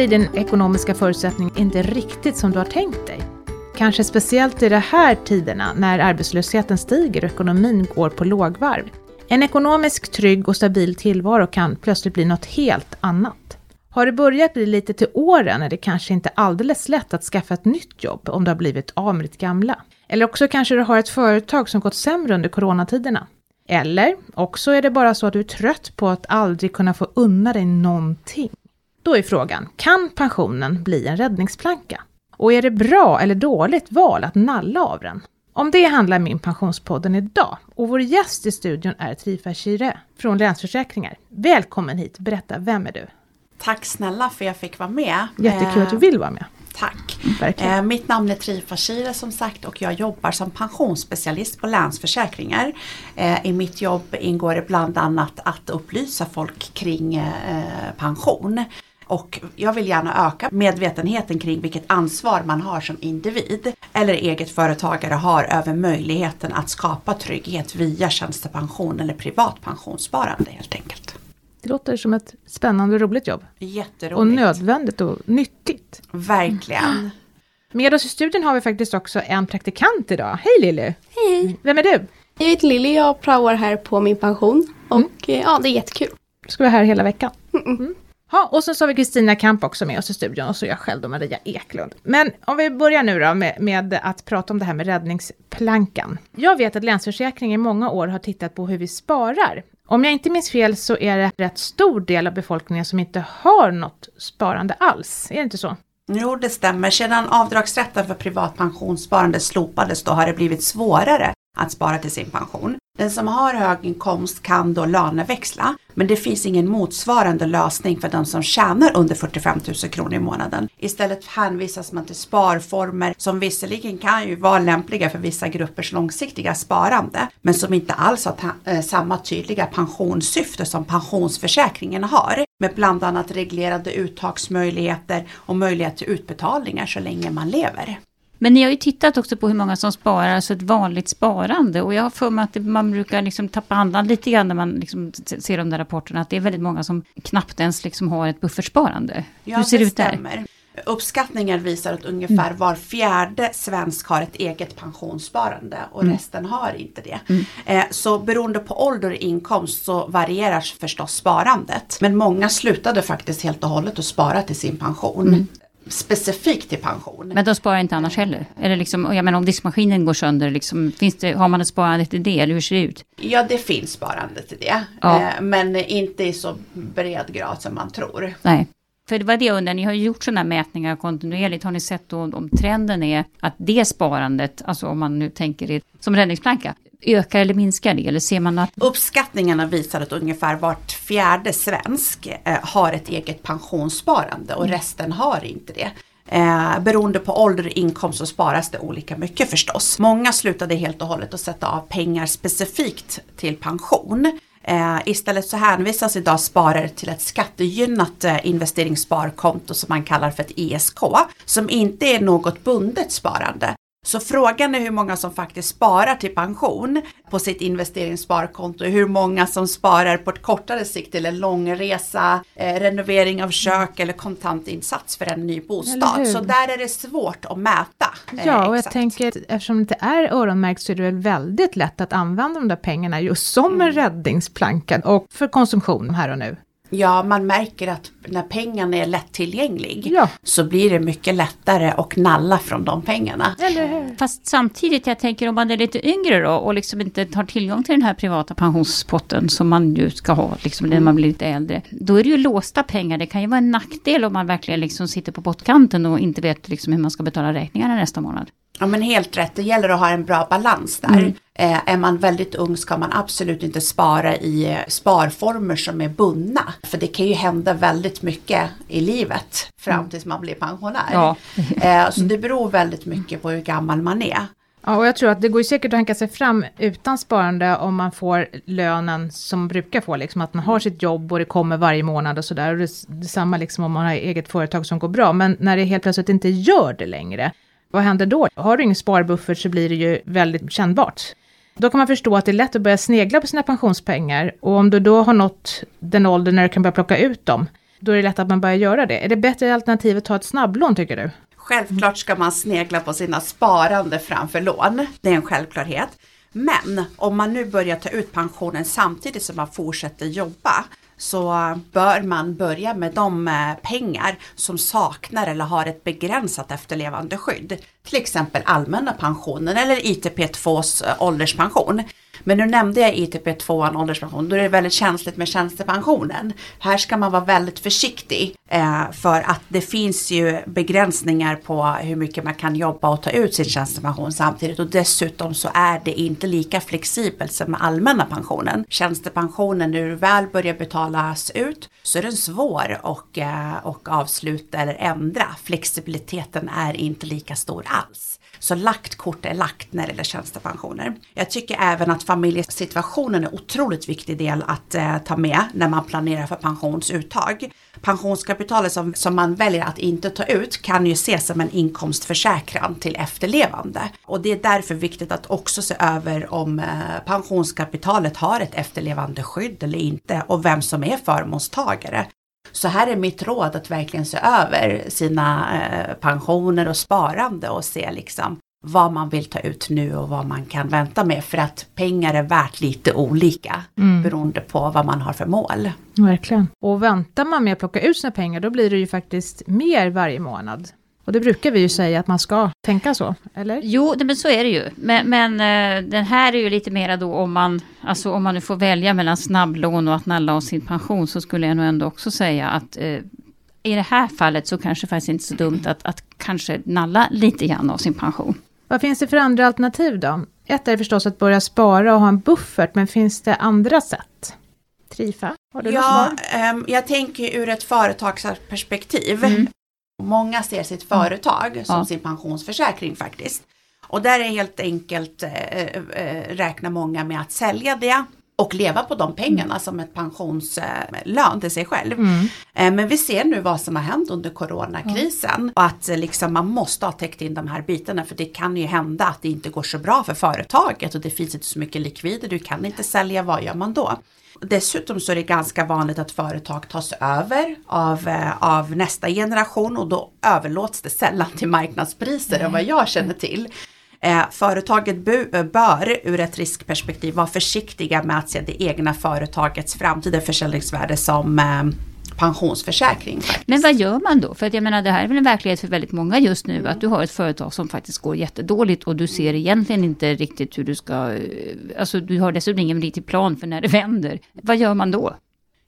blir din ekonomiska förutsättning inte riktigt som du har tänkt dig. Kanske speciellt i de här tiderna när arbetslösheten stiger och ekonomin går på lågvarv. En ekonomisk trygg och stabil tillvaro kan plötsligt bli något helt annat. Har det börjat bli lite till åren är det kanske inte alldeles lätt att skaffa ett nytt jobb om du har blivit av med ditt gamla. Eller också kanske du har ett företag som gått sämre under coronatiderna. Eller också är det bara så att du är trött på att aldrig kunna få unna dig någonting. Då är frågan, kan pensionen bli en räddningsplanka? Och är det bra eller dåligt val att nalla av den? Om det handlar min pensionspodden idag och vår gäst i studion är Trifa Shire från Länsförsäkringar. Välkommen hit, berätta, vem är du? Tack snälla för jag fick vara med. Jättekul att du vill vara med. Tack. Eh, mitt namn är Trifa Shire som sagt och jag jobbar som pensionsspecialist på Länsförsäkringar. Eh, I mitt jobb ingår det bland annat att upplysa folk kring eh, pension. Och jag vill gärna öka medvetenheten kring vilket ansvar man har som individ eller eget företagare har över möjligheten att skapa trygghet via tjänstepension eller privat pensionssparande helt enkelt. Det låter som ett spännande och roligt jobb. Jätteroligt. Och nödvändigt och nyttigt. Verkligen. Med oss i studion har vi faktiskt också en praktikant idag. Hej Lilly! Hej! Vem är du? Jag heter Lilly, jag praoar här på min pension. Och eh, ja, det är jättekul. Du ska vara här hela veckan. Mm. Ja, och så har vi Kristina Kamp också med oss i studion och så jag själv då Maria Eklund. Men om vi börjar nu då med, med att prata om det här med räddningsplankan. Jag vet att Länsförsäkring i många år har tittat på hur vi sparar. Om jag inte minns fel så är det rätt stor del av befolkningen som inte har något sparande alls. Är det inte så? Jo, det stämmer. Sedan avdragsrätten för privat pensionssparande slopades då har det blivit svårare att spara till sin pension. Den som har hög inkomst kan då löneväxla, men det finns ingen motsvarande lösning för den som tjänar under 45 000 kronor i månaden. Istället hänvisas man till sparformer som visserligen kan ju vara lämpliga för vissa gruppers långsiktiga sparande, men som inte alls har eh, samma tydliga pensionssyfte som pensionsförsäkringen har, med bland annat reglerade uttagsmöjligheter och möjlighet till utbetalningar så länge man lever. Men ni har ju tittat också på hur många som sparar, alltså ett vanligt sparande. Och jag har för mig att man brukar liksom tappa andan lite grann när man liksom ser de där rapporterna. Att det är väldigt många som knappt ens liksom har ett buffertsparande. Ja, hur ser det ut där? stämmer. Uppskattningar visar att ungefär Mm. var fjärde svensk har ett eget pensionssparande och Mm. resten har inte det. Eh, Så beroende på ålder och inkomst så varierar förstås sparandet. Men många slutade faktiskt helt och hållet att spara till sin pension. Specifikt till pension. Men de sparar inte annars heller? Eller liksom, jag menar om diskmaskinen går sönder, liksom, finns det, har man ett sparande till det? Eller hur ser det ut? Ja, det finns sparande till det. Ja. Eh, Men inte i så bred grad som man tror. Nej. För det var det jag undrar, ni har ju gjort sådana mätningar kontinuerligt. Har ni sett då om trenden är att det sparandet, alltså om man nu tänker det som räddningsplanka, ökar eller minskar det? Eller ser man att... Uppskattningarna visar att ungefär vart fjärde svensk eh, har ett eget pensionssparande och resten har inte det. Eh, beroende på ålder och inkomst så sparas det olika mycket förstås. Många slutade helt och hållet att sätta av pengar specifikt till pension. Eh, istället så hänvisas idag sparare till ett skattegynnat eh, investeringssparkonto som man kallar för ett ISK, som inte är något bundet sparande. Så frågan är hur många som faktiskt sparar till pension på sitt investeringssparkonto, hur många som sparar på ett kortare sikt till en långresa, eh, renovering av kök eller kontantinsats för en ny bostad. Så där är det svårt att mäta. eh, Ja, och jag exakt. tänker att eftersom det inte är öronmärkt så är det väl väldigt lätt att använda de där pengarna just som Mm. en räddningsplanka och för konsumtion här och nu. Ja, man märker att när pengarna är lättillgänglig Ja. så blir det mycket lättare att nalla från de pengarna. Eller hur? Fast samtidigt, jag tänker om man är lite yngre då och liksom inte har tillgång till den här privata pensionspotten som man ju ska ha liksom, när man blir lite äldre. Då är det ju låsta pengar. Det kan ju vara en nackdel om man verkligen liksom sitter på pottkanten och inte vet liksom hur man ska betala räkningarna nästa månad. Ja men helt rätt, det gäller att ha en bra balans där. Eh, är man väldigt ung ska man absolut inte spara i eh, sparformer som är bundna. För det kan ju hända väldigt mycket i livet fram tills man blir pensionär. Ja. Eh, så det beror väldigt mycket på hur gammal man är. Ja, och jag tror att det går ju säkert att hanka sig fram utan sparande om man får lönen som man brukar få, liksom att man har sitt jobb och det kommer varje månad och sådär. Detsamma liksom om man har eget företag som går bra, men när det helt plötsligt inte gör det längre, vad händer då? Har du ingen sparbuffert så blir det ju väldigt kännbart. Då kan man förstå att det är lätt att börja snegla på sina pensionspengar och om du då har nått den ålder när du kan börja plocka ut dem, då är det lätt att man börjar göra det. Är det bättre alternativ att ta ett snabblån tycker du? Självklart ska man snegla på sina sparande framför lån. Det är en självklarhet. Men om man nu börjar ta ut pensionen samtidigt som man fortsätter jobba så bör man börja med de eh, pengar som saknar eller har ett begränsat efterlevandeskydd. Till exempel allmänna pensionen eller ITP2s eh, ålderspension. Men nu nämnde jag ITP2 ålderspension, då är det väldigt känsligt med tjänstepensionen. Här ska man vara väldigt försiktig eh, för att det finns ju begränsningar på hur mycket man kan jobba och ta ut sin tjänstepension samtidigt och dessutom så är det inte lika flexibelt som med allmänna pensionen. Tjänstepensionen, när du väl börjar betalas ut så är den svår och, eh, och avsluta eller ändra. Flexibiliteten är inte lika stor alls. Så lagt kort är lagt när det gäller tjänstepensioner. Jag tycker även att familjesituationen är en otroligt viktig del att eh, ta med när man planerar för pensionsuttag. Pensionskapitalet som, som man väljer att inte ta ut kan ju ses som en inkomstförsäkran till efterlevande. Och det är därför viktigt att också se över om eh, pensionskapitalet har ett efterlevande skydd eller inte och vem som är förmånstagare. Så här är mitt råd att verkligen se över sina eh, pensioner och sparande och se liksom vad man vill ta ut nu och vad man kan vänta med för att pengar är värt lite olika mm. beroende på vad man har för mål. Verkligen. Och väntar man med att plocka ut sina pengar då blir det ju faktiskt mer varje månad. Och det brukar vi ju säga att man ska tänka så, eller? Jo, men så är det ju. Men, men uh, den här är ju lite mera då om man, alltså om man nu får välja mellan snabblån och att nalla av sin pension, så skulle jag nog ändå också säga att uh, i det här fallet så kanske faktiskt inte så dumt att, att kanske nalla lite grann av sin pension. Vad finns det för andra alternativ då? Ett är förstås att börja spara och ha en buffert, men finns det andra sätt? Trifa, har du ja, um, jag tänker ur ett företagsperspektiv. Mm. Många ser sitt företag mm. som ja. sin pensionsförsäkring faktiskt. Och där är helt enkelt eh, eh, räknar många med att sälja det och leva på de pengarna som ett pensionslön till sig själv. Mm. Eh, men vi ser nu vad som har hänt under coronakrisen och att eh, liksom man måste ha täckt in de här bitarna för det kan ju hända att det inte går så bra för företaget och det finns inte så mycket likvider, du kan inte sälja, vad gör man då? Dessutom så är det ganska vanligt att företag tas över av, eh, av nästa generation och då överlåts det sällan till marknadspriser än vad jag känner till. Eh, företaget eh, bör ur ett riskperspektiv vara försiktiga med att se det egna företagets framtida försäljningsvärde som eh, pensionsförsäkring. Faktiskt. Men vad gör man då? För att jag menar det här är väl en verklighet för väldigt många just nu. Att du har ett företag som faktiskt går jättedåligt och du ser egentligen inte riktigt hur du ska... Eh, alltså du har dessutom ingen riktig plan för när det vänder. Vad gör man då?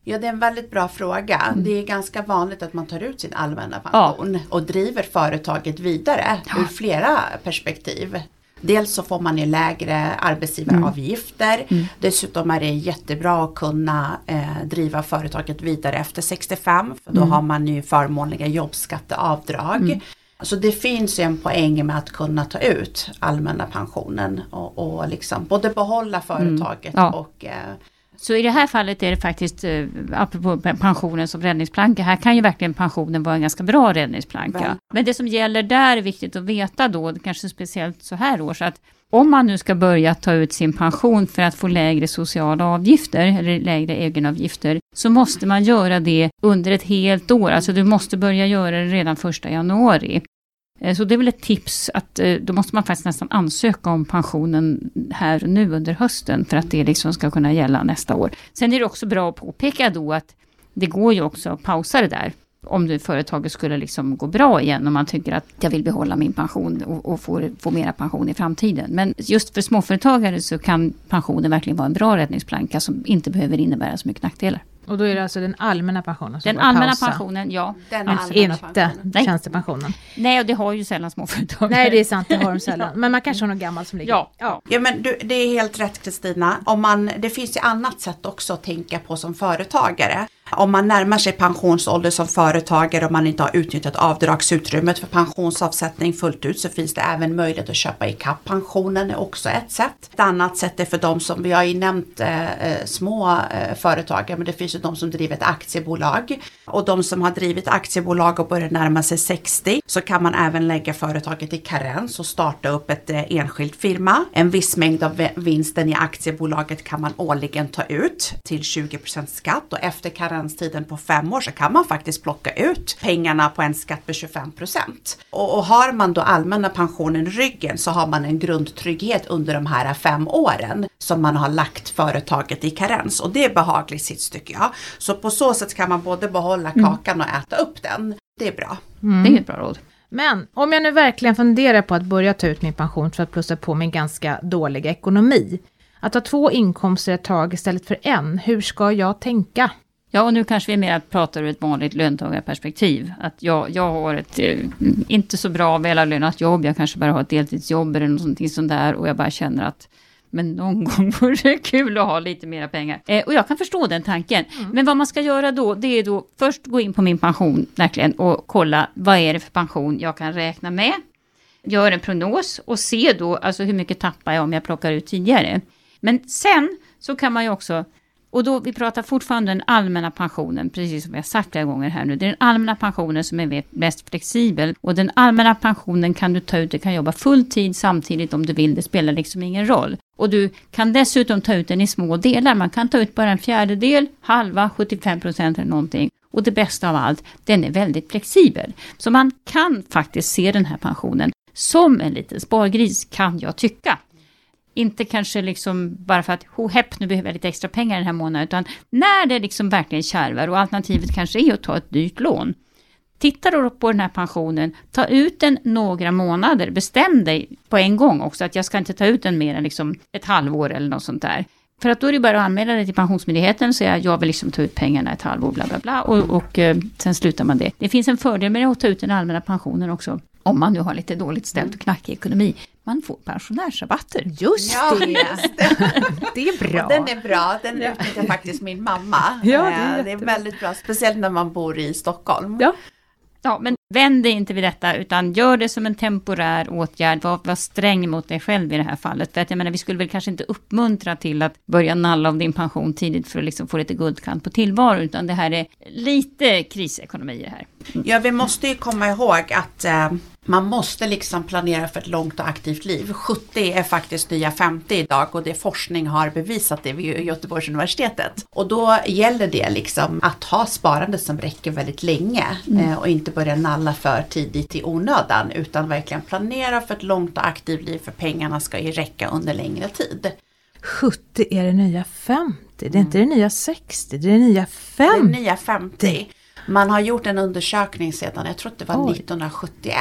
Ja det är en väldigt bra fråga. Mm. Det är ganska vanligt att man tar ut sin allmänna pension ja. och driver företaget vidare ja. ur flera perspektiv. Dels så får man ju lägre arbetsgivaravgifter. Mm. mm. Dessutom är det jättebra att kunna eh, driva företaget vidare efter 65. För då mm. har man ju förmånliga jobbskatteavdrag. Mm. Så det finns ju en poäng med att kunna ta ut allmänna pensionen och, och liksom både behålla mm. företaget ja. och eh, så i det här fallet är det faktiskt, eh, apropå pensionen som räddningsplanka, här kan ju verkligen pensionen vara en ganska bra räddningsplanka. Väl. Men det som gäller där är viktigt att veta då, kanske speciellt så här års, att om man nu ska börja ta ut sin pension för att få lägre sociala avgifter, eller lägre egenavgifter, så måste man göra det under ett helt år. Alltså du måste börja göra det redan första januari. Eh, så det är väl ett tips att eh, då måste man faktiskt nästan ansöka om pensionen här och nu under hösten för att det liksom ska kunna gälla nästa år. Sen är det också bra att påpeka då att det går ju också att pausa det där. Om det företaget skulle liksom gå bra igen och man tycker att jag vill behålla min pension och, och få, få mera pension i framtiden. Men just för småföretagare så kan pensionen verkligen vara en bra räddningsplanka som inte behöver innebära så mycket nackdelar. Och då är det alltså den allmänna pensionen som Den allmänna pausa. pensionen, ja. Den alltså inte pensionen. tjänstepensionen. Nej, och det har ju sällan småföretag. Nej, det är sant, det har de sällan. Men man kanske har något gammalt som ligger. Ja, ja. ja men du, det är helt rätt Kristina. det finns ju annat sätt också att tänka på som företagare om man närmar sig pensionsålder som företagare och man inte har utnyttjat avdragsutrymmet för pensionsavsättning fullt ut så finns det även möjlighet att köpa ikapp pensionen är också ett sätt. Ett annat sätt är för de som, vi har ju nämnt eh, eh, små eh, företagare men det finns ju de som driver ett aktiebolag och de som har drivit aktiebolag och börjar närma sig 60 så kan man även lägga företaget i karens och starta upp ett eh, enskilt firma. En viss mängd av vinsten i aktiebolaget kan man årligen ta ut till 20% skatt och efter karens karenstiden på fem år så kan man faktiskt plocka ut pengarna på en skatt på 25 procent. Och, och har man då allmänna pensionen i ryggen så har man en grundtrygghet under de här fem åren som man har lagt företaget i karens och det är behagligt sits tycker jag. Så på så sätt kan man både behålla kakan och äta upp den. Det är bra. Det är ett bra råd. Men om jag nu verkligen funderar på att börja ta ut min pension för att plussa på min ganska dåliga ekonomi. Att ha två inkomster ett tag istället för en, hur ska jag tänka? Ja, och nu kanske vi mer pratar ur ett vanligt löntagarperspektiv. Att jag, jag har ett eh, inte så bra välavlönat jobb, jag kanske bara har ett deltidsjobb eller någonting sånt där och jag bara känner att men någon gång vore det kul att ha lite mera pengar. Eh, och jag kan förstå den tanken. Men vad man ska göra då, det är då först gå in på min pension verkligen och kolla vad är det för pension jag kan räkna med. Gör en prognos och se då alltså hur mycket tappar jag om jag plockar ut tidigare. Men sen så kan man ju också och då, vi pratar fortfarande om den allmänna pensionen, precis som vi har sagt flera gånger här nu. Det är den allmänna pensionen som är mest flexibel. Och den allmänna pensionen kan du ta ut, du kan jobba full tid samtidigt om du vill, det spelar liksom ingen roll. Och du kan dessutom ta ut den i små delar, man kan ta ut bara en fjärdedel, halva, 75 procent eller någonting. Och det bästa av allt, den är väldigt flexibel. Så man kan faktiskt se den här pensionen som en liten spargris, kan jag tycka inte kanske liksom bara för att ho hepp, nu behöver jag lite extra pengar den här månaden, utan när det liksom verkligen kärvar och alternativet kanske är att ta ett dyrt lån. Titta då på den här pensionen, ta ut den några månader, bestäm dig på en gång också att jag ska inte ta ut den mer än liksom ett halvår eller något sånt där. För att då är det bara att anmäla dig till Pensionsmyndigheten och säga jag vill liksom ta ut pengarna ett halvår, bla bla bla, och, och eh, sen slutar man det. Det finns en fördel med att ta ut den allmänna pensionen också, om man nu har lite dåligt ställt och knackig ekonomi. Man får pensionärsrabatter. Just Ja, det! just det. Det är bra. Den är bra, den utnyttjar faktiskt min mamma. Ja, det är Eh, det är väldigt bra, speciellt när man bor i Stockholm. Ja. Ja, men vänd dig inte vid detta, utan gör det som en temporär åtgärd. Var, var sträng mot dig själv i det här fallet. För att jag menar, vi skulle väl kanske inte uppmuntra till att börja nalla av din pension tidigt för att liksom få lite guldkant på tillvaro, utan det här är lite krisekonomi i det här. Ja, vi måste ju komma ihåg att eh, man måste liksom planera för ett långt och aktivt liv. 70 är faktiskt nya 50 idag och det forskning har bevisat det vid Göteborgs universitetet. Och då gäller det liksom att ha sparande som räcker väldigt länge eh, och inte börja nalla för tidigt i onödan utan verkligen planera för ett långt och aktivt liv för pengarna ska ju räcka under längre tid. 70 är det nya 50, det är inte det nya 60, det är det nya Det är 50. nya 50. Man har gjort en undersökning sedan, jag tror att det var Oj. 1971.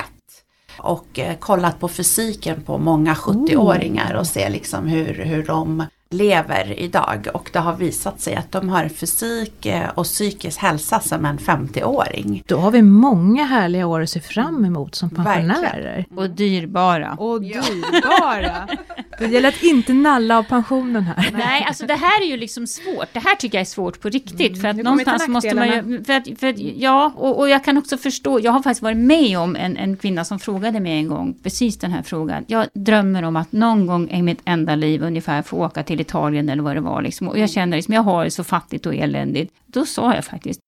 Och eh, kollat på fysiken på många 70-åringar och se liksom hur, hur de lever idag. Och det har visat sig att de har fysik eh, och psykisk hälsa som en 50-åring. Då har vi många härliga år att se fram emot som Verkligen. pensionärer. Och dyrbara. Och dyrbara! Det gäller att inte nalla av pensionen här. Nej, alltså det här är ju liksom svårt. Det här tycker jag är svårt på riktigt. För att någonstans måste man ju... För att, för att, ja, och, och jag kan också förstå. Jag har faktiskt varit med om en, en kvinna som frågade mig en gång precis den här frågan. Jag drömmer om att någon gång i mitt enda liv ungefär få åka till Italien eller vad det var. Liksom. Och jag känner liksom, jag har det så fattigt och eländigt. Då sa jag faktiskt,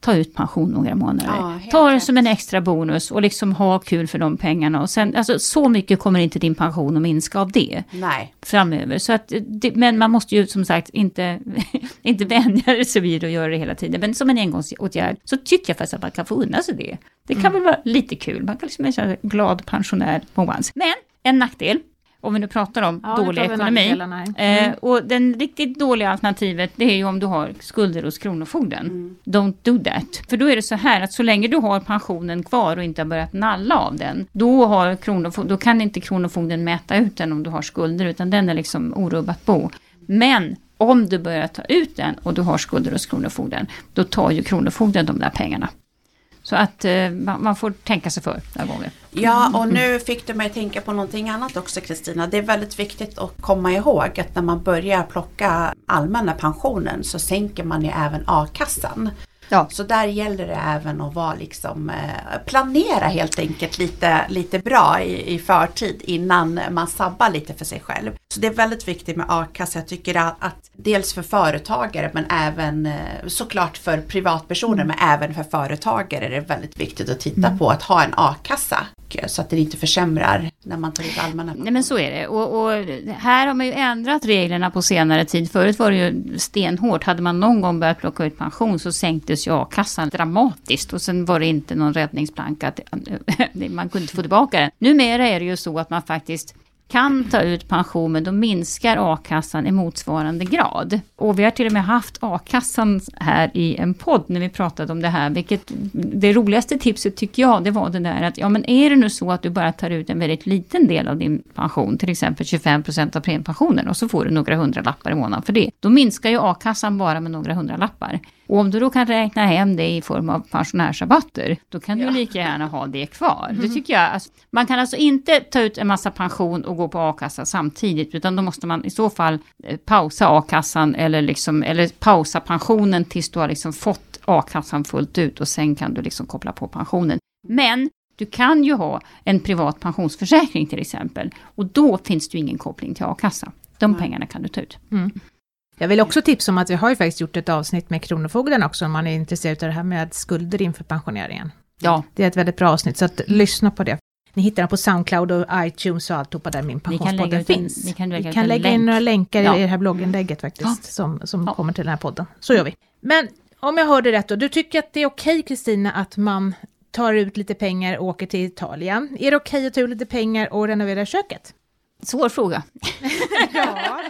ta ut pension några månader. Ja, ta det som en extra bonus och liksom ha kul för de pengarna. Och sen, alltså, så mycket kommer inte din pension att minska av det Nej, framöver. Så att, det, men man måste ju som sagt inte, inte vänja sig vid att göra det hela tiden. Men som en engångsåtgärd så tycker jag faktiskt att man kan få unna sig det. Det kan väl vara lite kul. Man kan liksom sig glad pensionär på once. Men en nackdel, om vi nu pratar om Ja, dålig ekonomi. nackdelarna här. Eh, och den riktigt dåliga alternativet det är ju om du har skulder hos Kronofogden. Don't do that. För då är det så här att så länge du har pensionen kvar och inte har börjat nalla av den, då, har kronofog- då kan inte Kronofogden mäta ut den om du har skulder, utan den är liksom orubbat bo. Men om du börjar ta ut den och du har skulder hos Kronofogden, då tar ju Kronofogden de där pengarna. Så att eh, man, får tänka sig för några gånger. Ja, och nu fick du mig att tänka på någonting annat också Kristina. Det är väldigt viktigt att komma ihåg att när man börjar plocka allmänna pensionen så sänker man ju även a-kassan. Ja. Så där gäller det även att vara liksom, eh, planera helt enkelt lite, lite bra i, i förtid innan man sabbar lite för sig själv. Så det är väldigt viktigt med a-kassa. Jag tycker att, att dels för företagare men även eh, såklart för privatpersoner men även för företagare är det väldigt viktigt att titta på att ha en a-kassa så att det inte försämrar när man tar ut allmänna Nej men så är det. Och, och, här har man ju ändrat reglerna på senare tid. Förut var det ju stenhårt. Hade man någon gång börjat plocka ut pension så sänktes ju a-kassan dramatiskt. Och sen var det inte någon räddningsplanka. Att, eh, man kunde inte få tillbaka den. Numera är det ju så att man faktiskt kan ta ut pension men då minskar a-kassan i motsvarande grad. Och vi har till och med haft a-kassan här i en podd när vi pratade om det här, vilket det roligaste tipset tycker jag, det var det där att ja men är det nu så att du bara tar ut en väldigt liten del av din pension, till exempel 25 procent av premiepensionen och så får du några hundra lappar i månaden för det, då minskar ju a-kassan bara med några hundra lappar. Och om du då kan räkna hem det i form av pensionärsrabatter, då kan ja. du lika gärna ha det kvar. Mm. Det tycker jag. Alltså, man kan alltså inte ta ut en massa pension och gå på a-kassa samtidigt, utan då måste man i så fall eh, pausa a-kassan eller, liksom, eller pausa pensionen tills du har liksom fått a-kassan fullt ut och sen kan du liksom koppla på pensionen. Men du kan ju ha en privat pensionsförsäkring till exempel och då finns det ju ingen koppling till a-kassa. De pengarna kan du ta ut. Mm. Jag vill också tipsa om att vi har ju faktiskt gjort ett avsnitt med Kronofogden också, om man är intresserad av det här med skulder inför pensioneringen. Ja. Det är ett väldigt bra avsnitt, så att lyssna på det. Ni hittar den på Soundcloud och iTunes och alltihopa där min pensionspodden finns. Ni kan, vi kan lägga in några länkar ja. i det här blogginlägget faktiskt, ja. som, som ja. kommer till den här podden. Så gör vi. Men om jag hörde rätt då, du tycker att det är okej Kristina att man tar ut lite pengar och åker till Italien. Är det okej att ta ut lite pengar och renovera köket? Svår fråga. ja.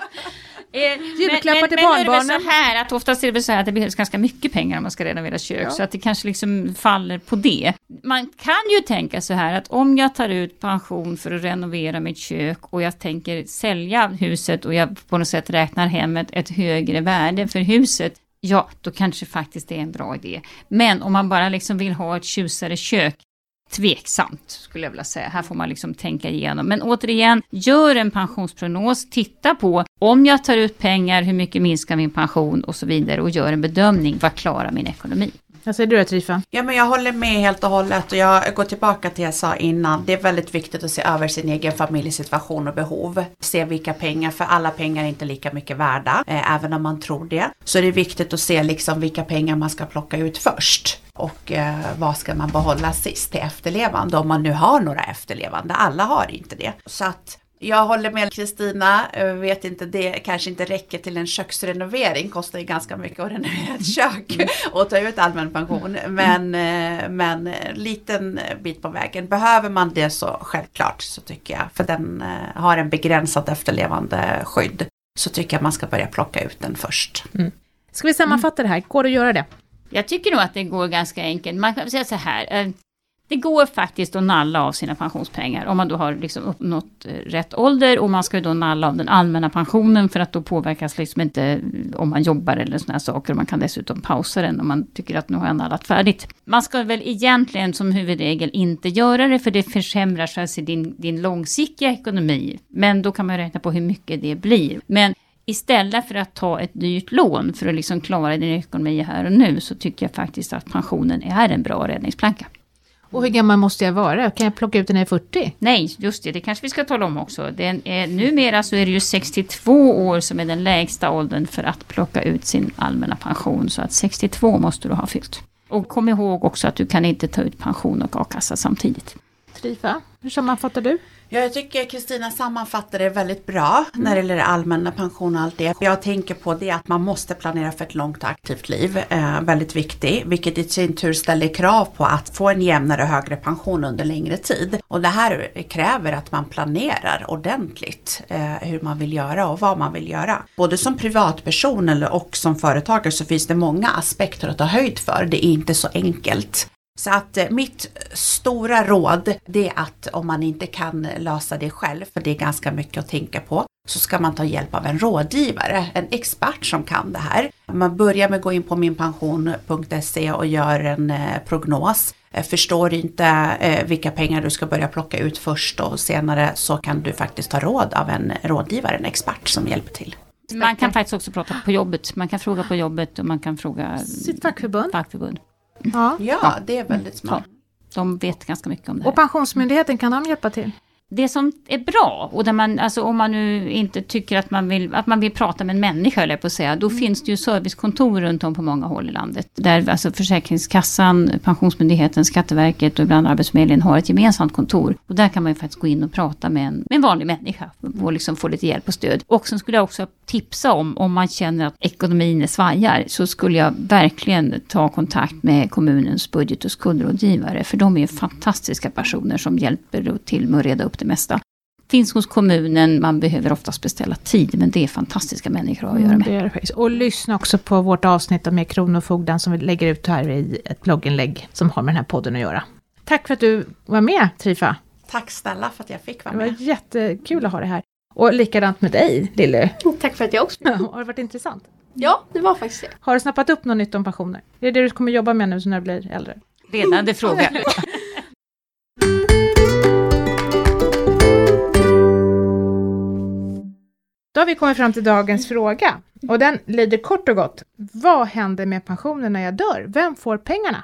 Eh, Julklappar till barnbarnen. Men är det så här att oftast är det så här att det behövs ganska mycket pengar om man ska renovera kök. Ja. Så att det kanske liksom faller på det. Man kan ju tänka så här att om jag tar ut pension för att renovera mitt kök och jag tänker sälja huset och jag på något sätt räknar hem ett, ett högre värde för huset. Ja, då kanske faktiskt det är en bra idé. Men om man bara liksom vill ha ett tjusare kök, tveksamt skulle jag vilja säga. Här får man liksom tänka igenom. Men återigen, gör en pensionsprognos, titta på om jag tar ut pengar, hur mycket minskar min pension och så vidare och gör en bedömning, vad klarar min ekonomi? Vad säger du Trifa? Ja men jag håller med helt och hållet och jag går tillbaka till det jag sa innan. Det är väldigt viktigt att se över sin egen familjesituation och behov. Se vilka pengar, för alla pengar är inte lika mycket värda, eh, även om man tror det. Så det är viktigt att se liksom vilka pengar man ska plocka ut först. Och eh, vad ska man behålla sist till efterlevande om man nu har några efterlevande. Alla har inte det. Så att jag håller med Kristina, vet inte, det kanske inte räcker till en köksrenovering, kostar ju ganska mycket att renovera ett kök mm. och ta ut allmän pension. Men, eh, men liten bit på vägen, behöver man det så självklart så tycker jag, för den eh, har en begränsad efterlevande skydd, så tycker jag man ska börja plocka ut den först. Mm. Ska vi sammanfatta det här, går det att göra det? Jag tycker nog att det går ganska enkelt. Man kan säga så här. Det går faktiskt att nalla av sina pensionspengar om man då har liksom uppnått eh, rätt ålder och man ska ju då nalla av den allmänna pensionen för att då påverkas liksom inte eh, om man jobbar eller sådana saker. Man kan dessutom pausa den om man tycker att nu har jag nallat färdigt. Man ska väl egentligen som huvudregel inte göra det för det försämrar alltså din, din långsiktiga ekonomi. Men då kan man räkna på hur mycket det blir. Men istället för att ta ett dyrt lån för att liksom klara din ekonomi här och nu så tycker jag faktiskt att pensionen är en bra räddningsplanka. Och hur gammal måste jag vara? Kan jag plocka ut den när jag är 40? Nej, just det, det kanske vi ska tala om också. Den är, eh, numera så är det ju 62 år som är den lägsta åldern för att plocka ut sin allmänna pension. Så att 62 måste du ha fyllt. Och kom ihåg också att du kan inte ta ut pension och a-kassa samtidigt. Trifa, hur sammanfattar du? Ja, jag tycker Kristina sammanfattar det väldigt bra mm. när det gäller allmänna pension och allt det. Jag tänker på det att man måste planera för ett långt och aktivt liv, eh, väldigt viktigt, vilket i sin tur ställer krav på att få en jämnare och högre pension under längre tid. Och det här kräver att man planerar ordentligt eh, hur man vill göra och vad man vill göra. Både som privatperson och som företagare så finns det många aspekter att ta höjd för. Det är inte så enkelt. Så att eh, mitt stora råd det är att om man inte kan lösa det själv, för det är ganska mycket att tänka på, så ska man ta hjälp av en rådgivare, en expert som kan det här. Man börjar med att gå in på minpension.se och gör en eh, prognos. Eh, förstår inte vilka pengar du ska börja plocka ut först och senare så kan du faktiskt ta råd av en rådgivare, en expert som hjälper till. Man kan faktiskt också prata på jobbet. Man kan fråga på jobbet och man kan fråga sitt fackförbund. fackförbund. Ja, ja det är väldigt smart. De vet ganska mycket om det här. Och Pensionsmyndigheten, kan de hjälpa till? Det som är bra, och där man, alltså om man nu inte tycker att man vill, att man vill prata med en människa, eller på att säga, då mm. finns det ju servicekontor runt om på många håll i landet. Där alltså Försäkringskassan, Pensionsmyndigheten, Skatteverket och ibland Arbetsförmedlingen har ett gemensamt kontor. Och där kan man ju faktiskt gå in och prata med en, med en vanlig människa och liksom få lite hjälp och stöd. Och sen skulle jag också tipsa om, om man känner att ekonomin är svajar, så skulle jag verkligen ta kontakt med kommunens budget och skuldrådgivare. För de är fantastiska personer som hjälper till med att reda upp det mesta. Finns hos kommunen, man behöver oftast beställa tid, men det är fantastiska människor att göra mm, med. Mm, det det och lyssna också på vårt avsnitt om Kronofogden som vi lägger ut här i ett blogginlägg som har med den här podden att göra. Tack för att du var med Trifa. Tack snälla för att jag fick vara med. Det var jättekul att ha det här. Och likadant med dig Lilly. Tack för att jag också Har det varit intressant? Ja, det var faktiskt det. Har du snappat upp något nytt om pensioner? Är det det du kommer jobba med nu när du blir äldre? Ledande fråga. Då har vi kommit fram till dagens fråga. Och den lyder kort och gott. Vad händer med pensionen när jag dör? Vem får pengarna?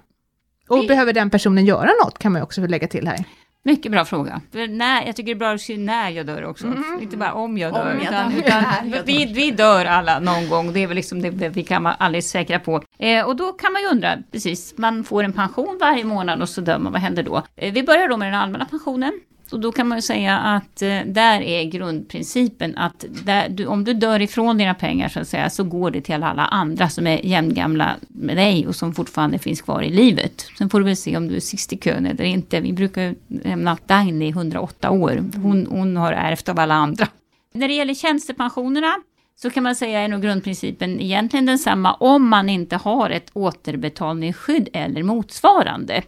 Och behöver den personen göra något kan man också lägga till här. Mycket bra fråga. När, jag tycker det är bra att säga när jag dör också. Mm. Inte bara om jag dör. Om jag utan, dör. utan vi, vi dör alla någon gång. Det är väl liksom det vi kan vara alldeles säkra på. Eh, och då kan man ju undra, precis, man får en pension varje månad och så dör man, vad händer då? Eh, vi börjar då med den allmänna pensionen. Och då kan man ju säga att eh, där är grundprincipen att där, du, om du dör ifrån dina pengar så att säga så går det till alla andra som är jämngamla med dig och som fortfarande finns kvar i livet. Sen får du väl se om du är sist i kön eller inte. Vi brukar nämna Dagny, 108 år. Hon, hon har ärvt av alla andra. När det gäller tjänstepensionerna så kan man säga är nog grundprincipen egentligen densamma om man inte har ett återbetalningsskydd eller motsvarande.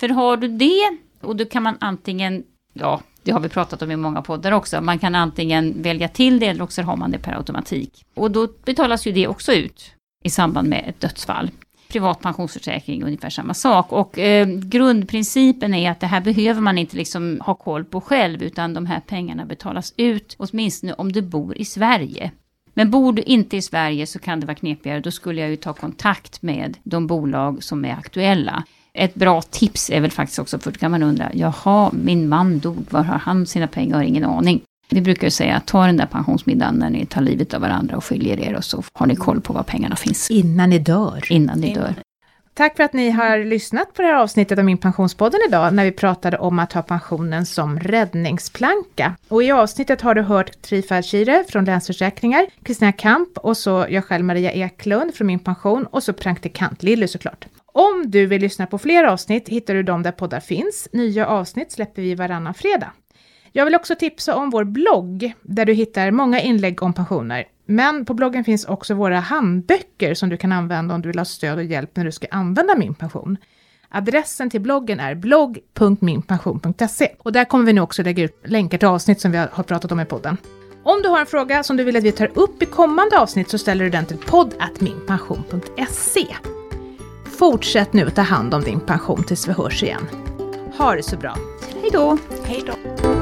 För har du det och då kan man antingen ja, det har vi pratat om i många poddar också. Man kan antingen välja till det eller också har man det per automatik. Och då betalas ju det också ut i samband med ett dödsfall. Privat pensionsförsäkring, är ungefär samma sak. Och eh, grundprincipen är att det här behöver man inte liksom ha koll på själv, utan de här pengarna betalas ut, åtminstone om du bor i Sverige. Men bor du inte i Sverige så kan det vara knepigare. Då skulle jag ju ta kontakt med de bolag som är aktuella ett bra tips är väl faktiskt också, för då kan man undra, jaha, min man dog, var har han sina pengar? Jag har ingen aning. Vi brukar säga, ta den där pensionsmiddagen när ni tar livet av varandra och skiljer er och så har ni koll på var pengarna finns. Innan ni dör. Innan ni dör. Tack för att ni har lyssnat på det här avsnittet av Min Pensionspodden idag, när vi pratade om att ha pensionen som räddningsplanka. Och i avsnittet har du hört Trifa Shire från Länsförsäkringar, Kristina Kamp och så jag själv Maria Eklund från Min Pension och så praktikant Lilly såklart. Om du vill lyssna på fler avsnitt hittar du dem där poddar finns. Nya avsnitt släpper vi varannan fredag. Jag vill också tipsa om vår blogg, där du hittar många inlägg om pensioner. Men på bloggen finns också våra handböcker som du kan använda om du vill ha stöd och hjälp när du ska använda Min pension. Adressen till bloggen är blogg.minpension.se och där kommer vi nu också lägga ut länkar till avsnitt som vi har pratat om i podden. Om du har en fråga som du vill att vi tar upp i kommande avsnitt så ställer du den till podd.minpension.se. Fortsätt nu ta hand om din pension tills vi hörs igen. Ha det så bra. Hej då! Hej då!